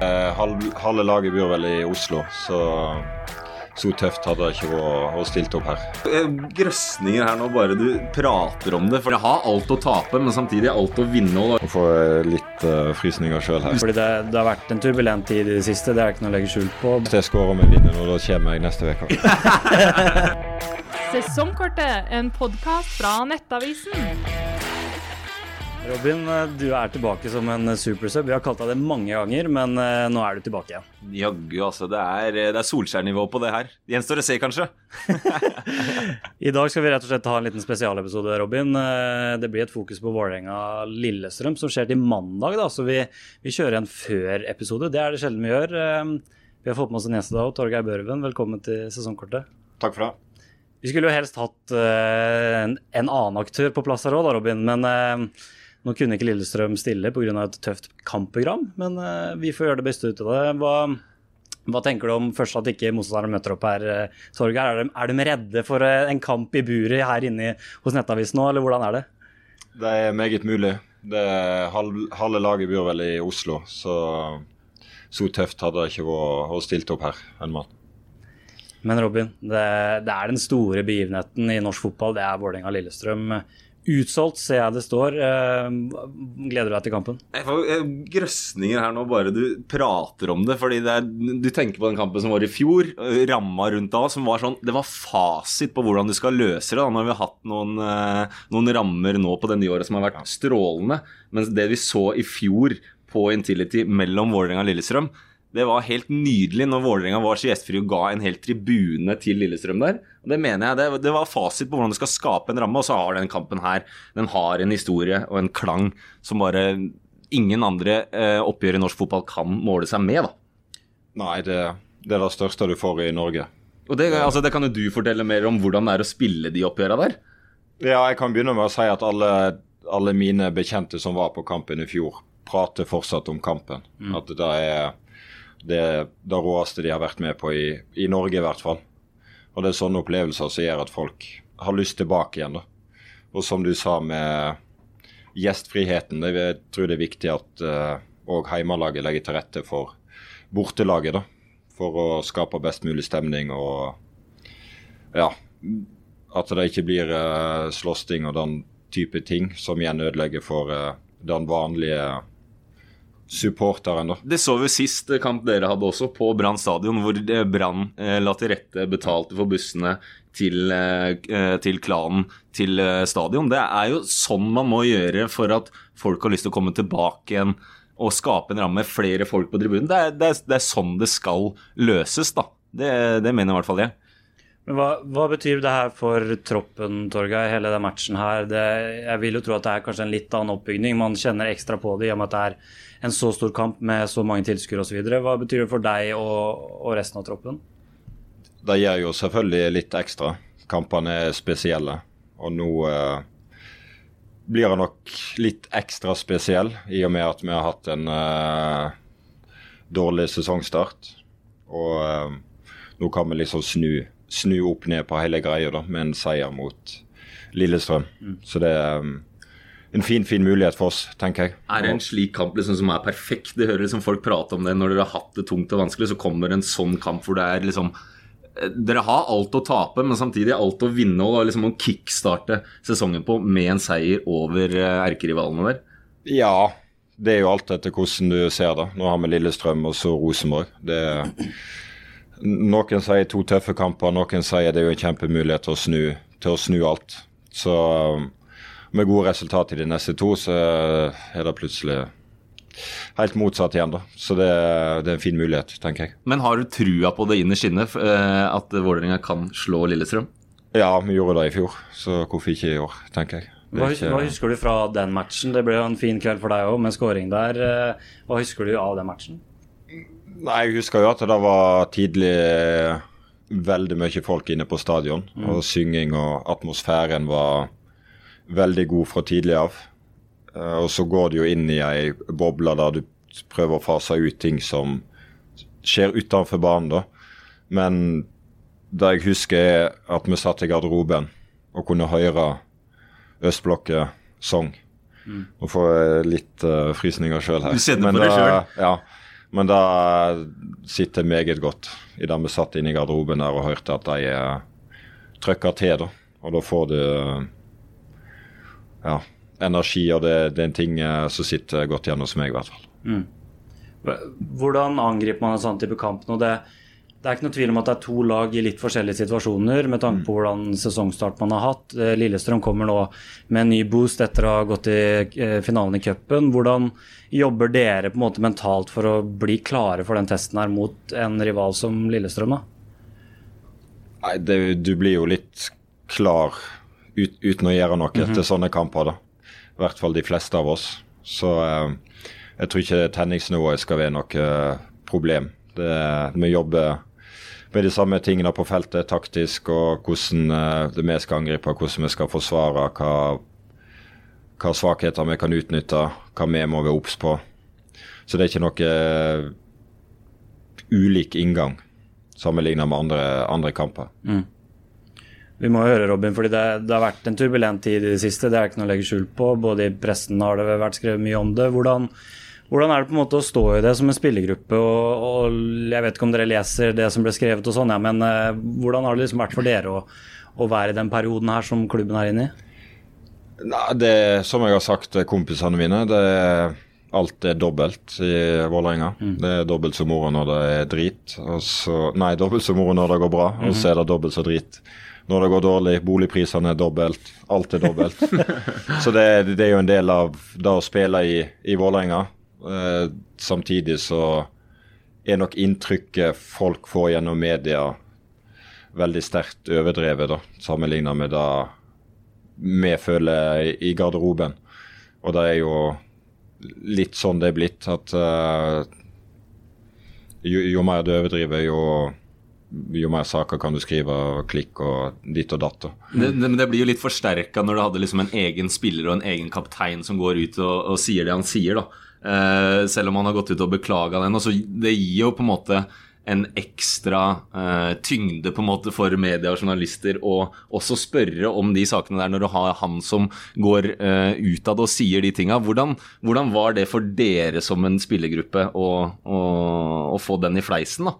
Eh, halv, halve laget bor vel i Oslo, så så tøft hadde det ikke vært å stilt opp her. Eh, Grøsninger her nå, bare du prater om det. For jeg har alt å tape, men samtidig alt å vinne. Og får litt uh, frysninger sjøl her. Fordi det, det har vært en turbulent tid i det siste, det er ikke noe å legge skjul på. Hvis jeg skårer med vinner nå, da kommer jeg neste uke. Sesongkortet, en podkast fra Nettavisen. Robin, du er tilbake som en supersub. Vi har kalt deg det mange ganger, men eh, nå er du tilbake igjen. Jaggu, altså. Det er, det er Solskjær-nivå på det her. Gjenstår å se, kanskje. I dag skal vi rett og slett ha en liten spesialepisode, Robin. Eh, Det blir et fokus på Vålerenga-Lillestrøm, som skjer til mandag. da, Så vi, vi kjører en før-episode. Det er det sjelden vi gjør. Eh, Vi har fått med oss en gjest i dag, Torgeir Børven. Velkommen til sesongkortet. Takk for det. Vi skulle jo helst hatt eh, en, en annen aktør på plass her òg, da, Robin. Men eh, nå kunne ikke Lillestrøm stille pga. et tøft kampprogram. Men eh, vi får gjøre det beste ut av det. Hva, hva tenker du om først at ikke motstanderne møter opp her, eh, Torgeir? Er de, er de redde for eh, en kamp i buret her inne i- hos Nettavisen nå, eller hvordan er det? Det er meget mulig. Det halv, halve laget bor vel i Oslo, så så tøft hadde det ikke vært å stille opp her en mann. Men Robin, det, det er den store begivenheten i norsk fotball. Det er Vålerenga-Lillestrøm. Utsolgt, ser jeg det står. Eh, Gleder du deg til kampen? Jeg får grøsninger her nå, bare du prater om det. Fordi det er, du tenker på den kampen som var i fjor, ramma rundt da, som var sånn Det var fasit på hvordan du skal løse det. da, Når vi har hatt noen, eh, noen rammer nå på det nye året som har vært strålende. Mens det vi så i fjor på Intility mellom Vålerenga og Lillestrøm, det var helt nydelig når Vålerenga var så gjestfri og ga en hel tribune til Lillestrøm der. Og Det mener jeg, det, det var fasit på hvordan du skal skape en ramme, og så har den kampen her den har en historie og en klang som bare ingen andre eh, oppgjør i norsk fotball kan måle seg med. da. Nei, det, det er det største du får i Norge. Og det, altså, det kan jo du fortelle mer om hvordan det er å spille de oppgjøra der. Ja, jeg kan begynne med å si at alle, alle mine bekjente som var på kampen i fjor, prater fortsatt om kampen. At det er det, det råeste de har vært med på i, i Norge, i hvert fall. Og det er sånne opplevelser som gjør at folk har lyst tilbake igjen. da. Og som du sa med gjestfriheten, jeg tror det er viktig at òg heimelaget legger til rette for bortelaget. da. For å skape best mulig stemning og ja, at det ikke blir uh, slåssing og den type ting som igjen ødelegger for uh, den vanlige supporteren. da. Det så vi sist kamp dere hadde også, på Brann stadion, hvor eh, Brann eh, la til rette, betalte for bussene til, eh, til klanen til stadion. Det er jo sånn man må gjøre for at folk har lyst til å komme tilbake igjen og skape en ramme, flere folk på tribunen. Det er, det er, det er sånn det skal løses, da. Det, det mener i hvert fall jeg. Men hva, hva betyr det her for troppen, Torgeir, hele den matchen her? Det, jeg vil jo tro at det er kanskje en litt annen oppbygning. Man kjenner ekstra på det i og med at det er en så stor kamp med så mange tilskuere osv. Hva betyr det for deg og, og resten av troppen? Det gjør jo selvfølgelig litt ekstra. Kampene er spesielle. Og nå eh, blir det nok litt ekstra spesiell, i og med at vi har hatt en eh, dårlig sesongstart. Og eh, nå kan vi liksom snu, snu opp ned på hele greia da, med en seier mot Lillestrøm. Så det er eh, en fin, fin mulighet for oss, tenker jeg. Er det en slik kamp liksom som er perfekt? Det hører liksom folk prate om det når dere har hatt det tungt og vanskelig, så kommer en sånn kamp hvor det er liksom eh, Dere har alt å tape, men samtidig alt å vinne og liksom å kickstarte sesongen på med en seier over eh, erkerivalene der. Ja, det er jo alt etter hvordan du ser det. Nå har vi Lillestrøm og så Rosenborg. Det er, noen sier to tøffe kamper, noen sier det er jo en kjempemulighet til å snu, til å snu alt. Så um, med gode resultat i de neste to, så er det plutselig helt motsatt igjen. da. Så det, det er en fin mulighet, tenker jeg. Men har du trua på det innerst inne, f- eh, at Vålerenga kan slå Lillestrøm? Ja, vi gjorde det i fjor, så hvorfor ikke i år, tenker jeg. Hva, ikke- hva husker du fra den matchen? Det ble jo en fin kveld for deg òg, med scoring der. Eh, Hva husker du av den matchen? Nei, jeg husker jo at det var tidlig eh, veldig mye folk inne på stadion. Og synging og atmosfæren var veldig god fra tidlig av. Eh, Og så går det jo inn i ei boble der du prøver å fase ut ting som skjer utenfor banen, da. Men det jeg husker, er at vi satt i garderoben og kunne høre Østblokket sang. Nå får jeg litt uh, frysninger sjøl her. Du sitter på det sjøl? Ja. Men da sitter jeg meget godt i det vi satt inne i garderoben der og hørte at de eh, trykker til. da. Og da får du eh, ja, energi, og det, det er en ting eh, som sitter godt igjen hos meg, i hvert fall. Hvordan angriper man en sånn type kamp nå? Det, det er ikke noe tvil om at det er to lag i litt forskjellige situasjoner med tanke på hvordan sesongstart man har hatt. Eh, Lillestrøm kommer nå med en ny boost etter å ha gått i eh, finalen i cupen. Hvordan jobber dere på en måte mentalt for å bli klare for den testen her mot en rival som Lillestrøm? da? Nei, det, du blir jo litt klar ut, uten å gjøre noe til sånne kamper, da. I hvert fall de fleste av oss. Så eh, jeg tror ikke tenningsnivået skal være noe problem. Det, vi jobber med de samme tingene på feltet, taktisk, og hvordan eh, vi skal angripe, hvordan vi skal forsvare, hva, hva svakheter vi kan utnytte, hva vi må være obs på. Så det er ikke noe eh, ulik inngang sammenlignet med andre, andre kamper. Vi må høre, Robin, fordi det, det har vært en turbulent tid i det siste. Det er ikke noe å legge skjul på. Både i pressen har det vært skrevet mye om det. Hvordan, hvordan er det på en måte å stå i det som en spillergruppe? Og, og Jeg vet ikke om dere leser det som ble skrevet, og sånn, ja, men eh, hvordan har det liksom vært for dere å, å være i den perioden her som klubben er inne i? Nei, det Som jeg har sagt til kompisene mine, det alt er dobbelt i Vålerenga. Det er dobbelt så moro når det er drit. Og så, nei, dobbelt så moro når det går bra, og så er det dobbelt så drit når det går dårlig. Boligprisene er dobbelt. Alt er dobbelt. så det, det er jo en del av det å spille i, i Vålerenga. Eh, samtidig så er nok inntrykket folk får gjennom media veldig sterkt overdrevet, da, sammenlignet med det vi føler i- garderoben. Og det er jo litt sånn det er blitt, at uh, jo, jo mer du overdriver, jo, jo mer saker kan du skrive, og klikk og ditt og datt. da. Det, det, det blir jo litt forsterka når du hadde liksom en egen spiller og en egen kaptein som går ut og, og sier det han sier, da. Eh, selv om han har gått ut og beklaga den. Altså, det gir jo på en måte en ekstra uh, tyngde på en måte for media og journalister å også spørre om de sakene der når du har han som går uh, utad og sier de tinga. Hvordan, hvordan var det for dere som en spillergruppe å, å, å få den i fleisen, da?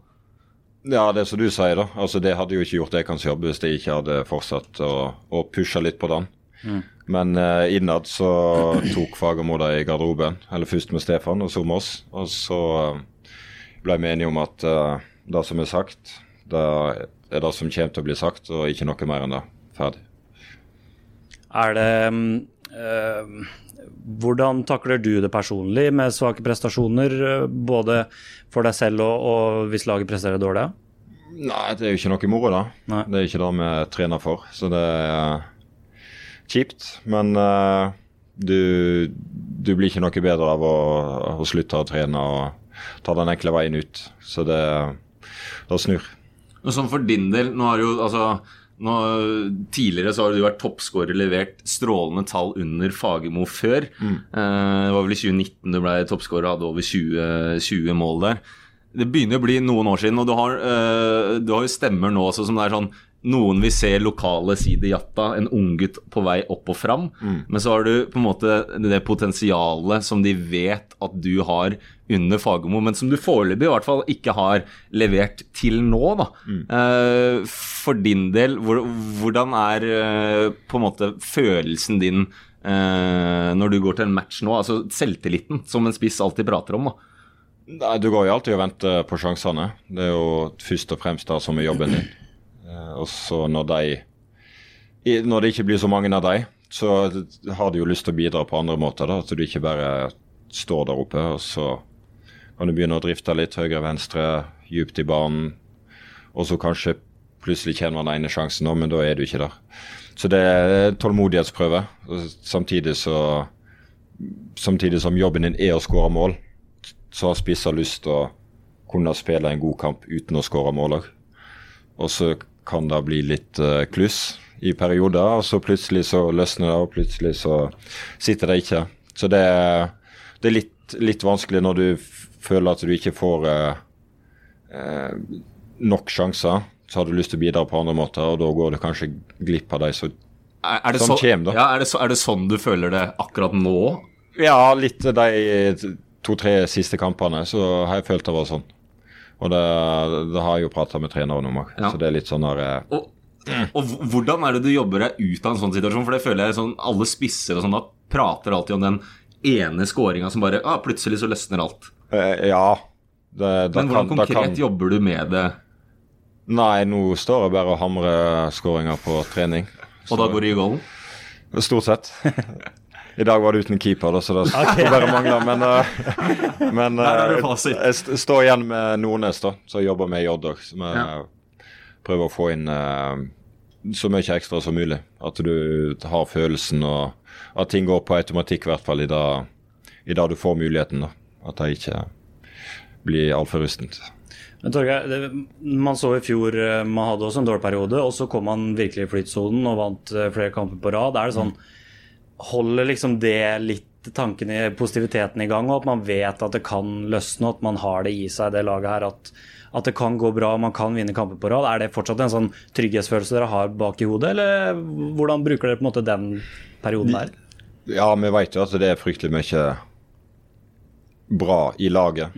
Ja, det er som du sier, da. Altså, det hadde jo ikke gjort Ekans jobb hvis de ikke hadde fortsatt å, å pushe litt på den. Men eh, innad så tok Fagermo det i garderoben. Eller først med Stefan, og så med oss. Og så eh, ble vi enige om at eh, det som er sagt, det er det som kommer til å bli sagt, og ikke noe mer enn det. Ferdig. Er det mm, eh, Hvordan takler du det personlig med svake prestasjoner, eh, både for deg selv og, og hvis laget presterer dårlig? Nei, det er jo ikke noe moro, da. Nei. Det er ikke det vi trener for. Så det er kjipt. Men uh, du, du blir ikke noe bedre av å, å slutte å trene og ta den enkle veien ut. Så det, det snur. Men sånn for din del, nå har jo altså nå, Tidligere så har du vært toppskårer, levert strålende tall under Fagermo før. Eh, det var vel i 2019 du ble toppskårer og hadde over 20, 20 mål der. Det begynner å bli noen år siden, og du har, eh, du har jo stemmer nå også som det er sånn noen vil se lokale Sidi Jatta, en unggutt på vei opp og fram. Men så har du på en måte det potensialet som de vet at du har under Fagermo, men som du foreløpig i hvert fall ikke har levert til nå. da. Eh, for din del, hvor, hvordan er eh, på en måte følelsen din eh, når du går til en match nå? Altså selvtilliten, som en spiss alltid prater om. da. Nei, Du går jo alltid og venter på sjansene. Det er jo først og fremst det som er jobben din. Eh, og så når de Når det ikke blir så mange av de, så har de jo lyst til å bidra på andre måter. da, At du ikke bare står der oppe, og så kan du begynne å drifte litt høyre-venstre, djupt i banen. Og så kanskje plutselig kommer den ene sjansen, men da er du ikke der. Så det er tålmodighetsprøve. Samtidig så Samtidig som jobben din er å skåre mål, så har spisser lyst til å kunne spille en god kamp uten å skåre mål òg. Og så kan det bli litt eh, kluss i perioder, og så plutselig så løsner det, og plutselig så sitter det ikke. Så det, det er litt, litt vanskelig når du føler at du ikke får eh, eh, nok sjanser. Så har du lyst til å bidra på andre måter, og da går du kanskje glipp av de som Er, det Som så, kjem, da. Ja, er, det så, er det sånn du føler det akkurat nå? Ja, litt de to-tre siste kampene så har jeg følt det var sånn. Og det, det har jeg jo prata med treneren om òg, Ja. så det er litt sånn der eh, Og, og hvordan er det du jobber deg ut av en sånn situasjon? For det føler jeg sånn, alle spisser og sånn da prater alltid om den ene skåringa som bare ah, Plutselig så løsner alt. eh, Ja. Det, det Men hvordan kan- konkret kan- jobber du med det? Nei, nå står jeg bare og hamrer skåringer på trening. Og da går det i golden? Stort sett. I dag var det uten keeper, da, så det skulle bare mangle. Men, uh, men uh, jeg står igjen med Nordnes, da, som jobber med J òg. Som Ja. prøver å få inn uh, så mye ekstra som mulig. At du har følelsen og at ting går på automatikk, i hvert fall i det, i det du får muligheten. da. At det ikke blir altfor rustent. Men Torgeir, det- man så i fjor man hadde også en dårlig periode, og så kom man virkelig i flytsonen og vant flere kamper på rad. Er det sånn, Holder liksom det litt tankene, positiviteten i gang, og at man vet at det kan løsne, og at man har det i seg, det laget her, at, at det kan gå bra, og man kan vinne kamper på rad? Er det fortsatt en sånn trygghetsfølelse dere har bak i hodet, eller hvordan bruker dere på en måte den perioden der? Ja, vi vet jo at det er fryktelig mye bra i laget.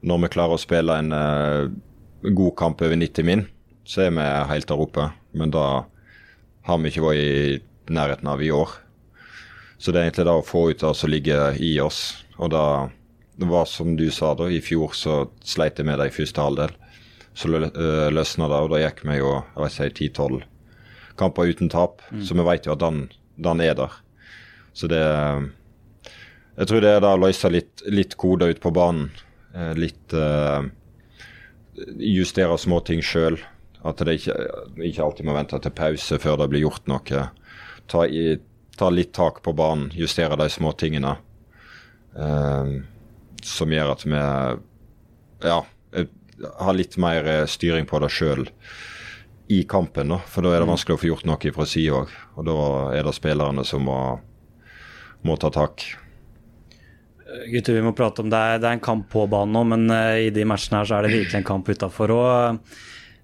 Når vi klarer å spille en uh, god kamp over 90 min, så er vi helt der oppe. Men da har vi ikke vært i nærheten av i år. Så det er egentlig det å få ut det som ligger i oss. Og da det var som du sa, da, i fjor så sleit jeg med det i første halvdel. Så øh, løsna det, og da gikk vi jo jeg vet ikke, 10-12 kamper uten tap. Så vi vet jo at den, den er der. Så det Jeg tror det er da å løse litt, litt koder ut på banen. Eh, Litt uh, Justere småting sjøl. At det ikke, ikke alltid må vente til pause før det blir gjort noe. Ta, i, ta litt tak på banen, justere de småtingene. Eh, som gjør at vi ja, eh, har litt mer eh, styring på det sjøl i kampen. da, For da er det vanskelig å få gjort noe fra sida òg. Og da er det spillerne som må, må ta tak. Gutter, vi må prate om det det er en kamp på banen nå, men eh, i de matchene her så er det virkelig en kamp utafor. Eh,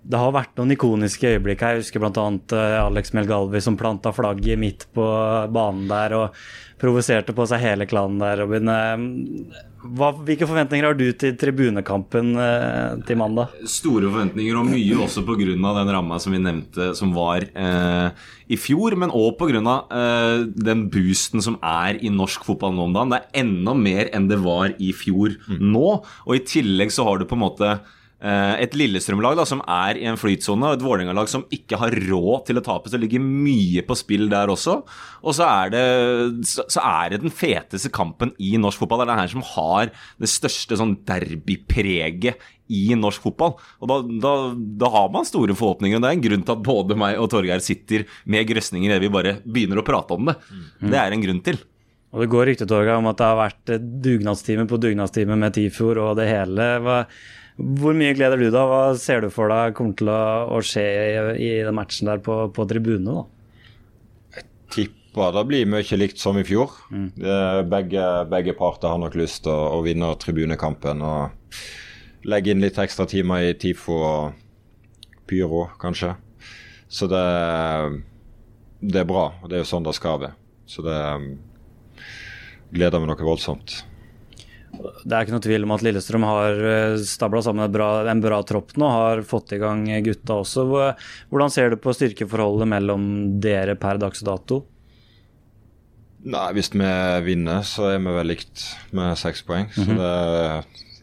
det har vært noen ikoniske øyeblikk her. Jeg husker bl.a. Uh, Alex Melgalvi som planta flagget midt på banen der og provoserte på seg hele klanen der, Robin. Eh, hva, hvilke forventninger har du til tribunekampen eh, til mandag? Store forventninger, og mye også pga. den ramma som vi nevnte, som var eh, i fjor. Men òg pga. Eh, den boosten som er i norsk fotball nå om dagen. Det er enda mer enn det var i fjor nå. Og i tillegg så har du på en måte eh, et Lillestrøm-lag som er i en flytsone, og et Vålerenga-lag som ikke har råd til å tape. Så det ligger mye på spill der også. Og så er det, så, er det den feteste kampen i norsk fotball. Det er den her som har det største sånn derbypreget i norsk fotball. Og da, da, da har man store forhåpninger. Og det er en grunn til at både meg og Torgeir sitter med grøsninger idet vi bare begynner å prate om det. Det er en grunn til. Og Det går rykter om at det har vært eh, dugnadstime på dugnadstime med Tifjord og det hele. Hva, hvor mye gleder du deg? Hva ser du for deg kommer til å, skje i, i den matchen der på, på tribunene? Jeg Tipper det blir mye likt som i fjor. Er begge, begge parter har nok lyst til å, å vinne tribunekampen og legge inn litt ekstra timer i TIFO og pyro, kanskje. Så det, det er bra, og det er jo sånn det skal være. Så det gleder meg noe voldsomt. Det er ikke noe tvil om at Lillestrøm har stabla sammen en bra, en bra tropp nå, har fått i gang gutta også. Hvordan ser du på styrkeforholdet mellom dere per dags dato? Nei, hvis vi vinner, så er vi vel likt med seks poeng. Så det,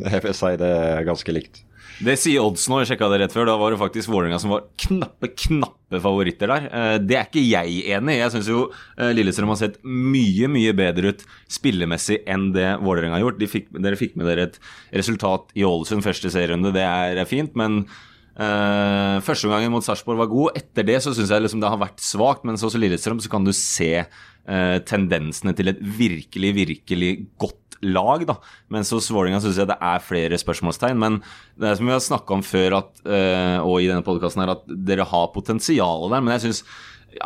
jeg vil si det er ganske likt. Det sier odds nå, jeg sjekka det rett før. Da var det faktisk Vålerenga som var knappe, knappe favoritter der. Eh, Det er ikke jeg enig i. Jeg syns jo eh, Lillestrøm har sett mye, mye bedre ut spillemessig enn det Vålerenga har gjort. De fikk, dere fikk med dere et resultat i Ålesund første serierunde, det er fint, men Uh, første omgangen mot Sarpsborg var god. Etter det så syns jeg liksom det har vært svakt, men så hos Lillestrøm så kan du se uh, tendensene til et virkelig, virkelig godt lag. da. Mens hos Vålerenga syns jeg det er flere spørsmålstegn. Men det er som vi har snakka om før, at, eh, og i denne podkasten her, at dere har potensial der. Men jeg syns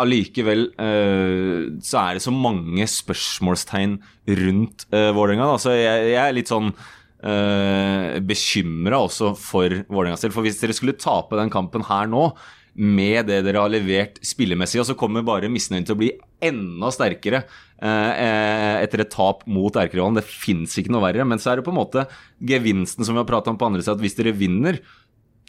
allikevel eh, så er det så mange spørsmålstegn rundt uh, Vålerenga. Så jeg, jeg er litt sånn uh, bekymra også for Vålerenga selv. For hvis dere skulle tape den kampen her nå, med det dere har levert spillemessig, og så kommer bare misnøyen til å bli enda sterkere eh, etter et tap mot erkerivalen. Det fins ikke noe verre. Men så er det på en måte gevinsten som vi har prata om på andre siden, at hvis dere vinner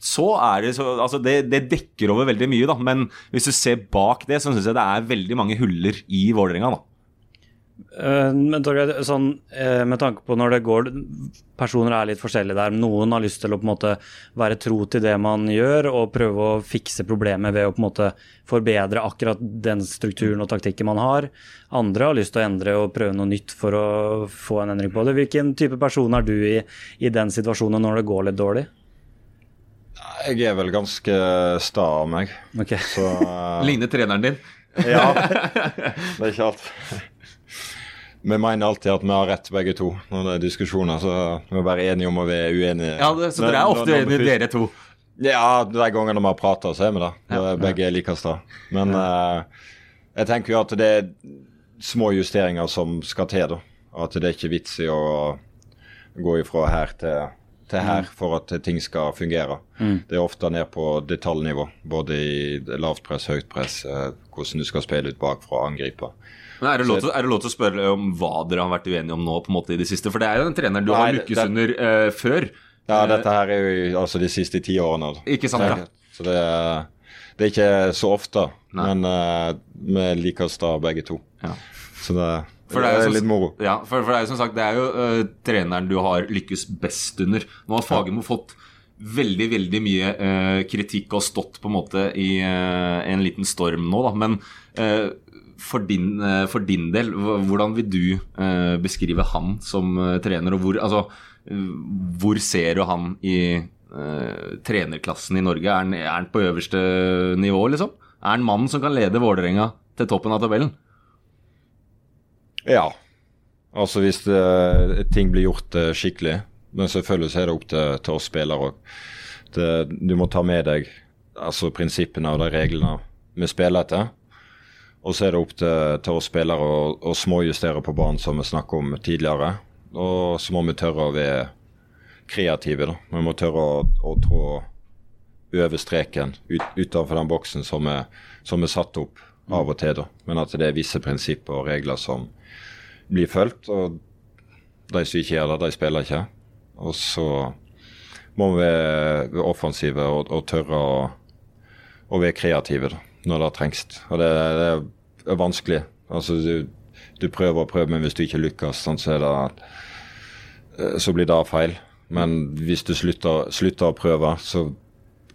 så er det så Altså, det, det dekker over veldig mye, da. Men hvis du ser bak det, så syns jeg det er veldig mange huller i Vålerenga, da. Eh, men sånn, eh, med tanke på når det går Personer er litt forskjellige der. Noen har lyst til å på en måte være tro til det man gjør, og prøve å fikse problemet ved å på en måte forbedre akkurat den strukturen og taktikken man har. Andre har lyst til å endre og prøve noe nytt for å få en endring på det. Hvilken type person er du i, i den situasjonen når det går litt dårlig? Jeg er vel ganske sta av meg. Okay. Så uh... Ligner treneren din. Ja. Det er ikke alt. Vi mener alltid at vi har rett, begge to. Når det er diskusjoner, så vi er bare enige om å være uenige. Ja, det, Så dere er ofte vi dere to. Ja, de gangene vi har prata, så er vi det. Begge er like sta. Men eh, jeg tenker jo at det er små justeringer som skal til, da. At det er ikke vits i å gå ifra her til, til her for at ting skal fungere. Det er ofte ned på detaljnivå, både i lavt press, høyt press, eh, hvordan du skal spille ut bakfra og angripe. Men er det, lov til, er det lov til å spørre om hva dere har vært uenige om nå på en måte i det siste? For det er jo den treneren du har lykkes det- under uh, før. Ja, dette her er jo altså de siste ti årene. da. Ikke sant, ja. Så det, det er ikke så ofte, Nei. men uh, vi liker sta begge to. Ja. Så det, For det er jo som- moro. Ja, for, for det er jo som sagt, det er jo uh, treneren du har lykkes best under. Nå har Fagermo fått veldig, veldig mye uh, kritikk og stått på en måte i uh, en liten storm nå, da. Men eh, for, din, eh, for din del, hvordan vil du eh, beskrive han som eh, trener, og hvor, altså, hvor ser du han i uh, trenerklassen i Norge? Er han, er han på øverste nivå, liksom? Er han mannen som kan lede Vålerenga til toppen av tabellen? Ja. Altså hvis det, ting blir gjort skikkelig. Men selvfølgelig er det opp til, til oss spillere òg. Du må ta med deg altså prinsippene og de reglene vi spiller etter. Og så er det opp til, til oss spillere å, småjustere på banen, som vi snakket om tidligere. Og så må vi tørre å være kreative. da. Vi må tørre å, å trå over streken ut, utenfor den boksen som er, som er satt opp av og til. da. Men at det er visse prinsipper og regler som blir fulgt. Og de som ikke gjør det, de spiller ikke. Og så må vi være offensive og, og tørre å, å være kreative da, når det trengs. Og det, det er vanskelig. Altså, du, du prøver og prøver, men hvis du ikke lykkes, sånn, så, er det, eh, så blir det feil. Men hvis du slutter, slutter å prøve, så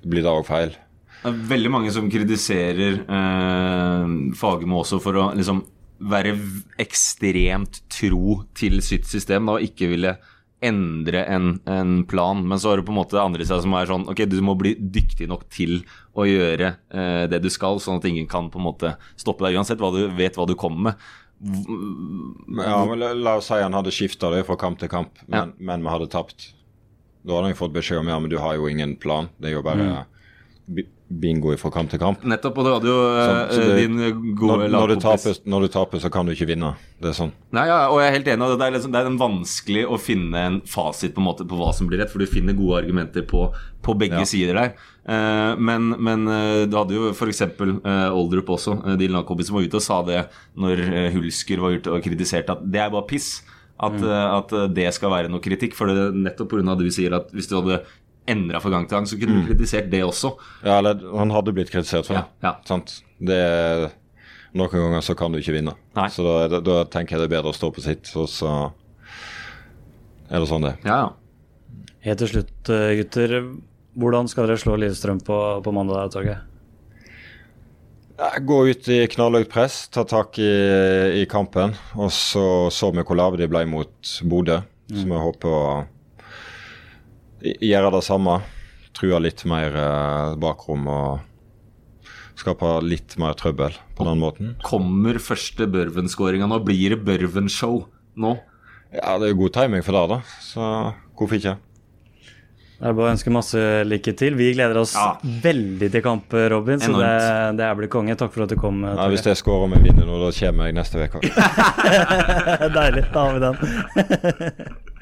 blir det òg feil. Det er veldig mange som kritiserer eh, Fagermo også for å liksom være ekstremt tro til sitt system da, og ikke ville endre en, en plan. Men så har du på en måte det andre sida som er sånn Ok, du må bli dyktig nok til å gjøre eh, det du skal, sånn at ingen kan på en måte stoppe deg, uansett hva du vet hva du kommer med. Ja, men la, oss si han hadde skifta det fra kamp til kamp, men, men vi hadde tapt. Da hadde han fått beskjed om ja, men du har jo ingen plan. Det er jo bare bi- bingo fra kamp til kamp. Nettopp, og du hadde jo eh, Sånn, så det- din gode Når, når, du taper, når du taper, så kan du ikke vinne. Det er sånn. Nei, ja, og jeg er helt enig. Det er, liksom, det er vanskelig å finne en fasit på, en måte på hva som blir rett, for du finner gode argumenter på, på begge Ja. sider der. Eh, men, men eh, du hadde jo f.eks. Uh, Oldrup også, din lagkompis, som var ute og sa det når Hulsker var ute og kritiserte at det er bare piss. At, mm. at eh, det skal være noe kritikk. For det, nettopp pga. du sier at hvis du hadde endra fra gang til gang, så kunne du kritisert det også. Ja, eller han hadde blitt kritisert for det. Ja, ja. Sant? Det noen ganger så kan du ikke vinne. Nei. Så da, da, tenker jeg det er bedre å stå på sitt, og så er det sånn det er. Ja, ja. Helt til slutt, eh, gutter. Hvordan skal dere slå Lillestrøm på, på mandag, Torgeir? Ja, Gå ut i knallhøyt press, ta tak i, i kampen. Og så så vi hvor lave de ble mot Bodø, så vi håper å gjøre det samme. True litt mer eh, bakrom og skape litt mer trøbbel på den måten. Kommer første Børven-skåringa nå? Blir det Børven-show nå? Ja, det er jo god timing for det, da. Så hvorfor ikke? Det er bare å ønske masse lykke til. Vi gleder oss Ja. veldig til kamp, Robin. Så det, det er blitt konge. Takk for at du kom. Ja, hvis jeg scorer med vi vinner nå, da kommer jeg neste uke. Deilig. Da har vi den.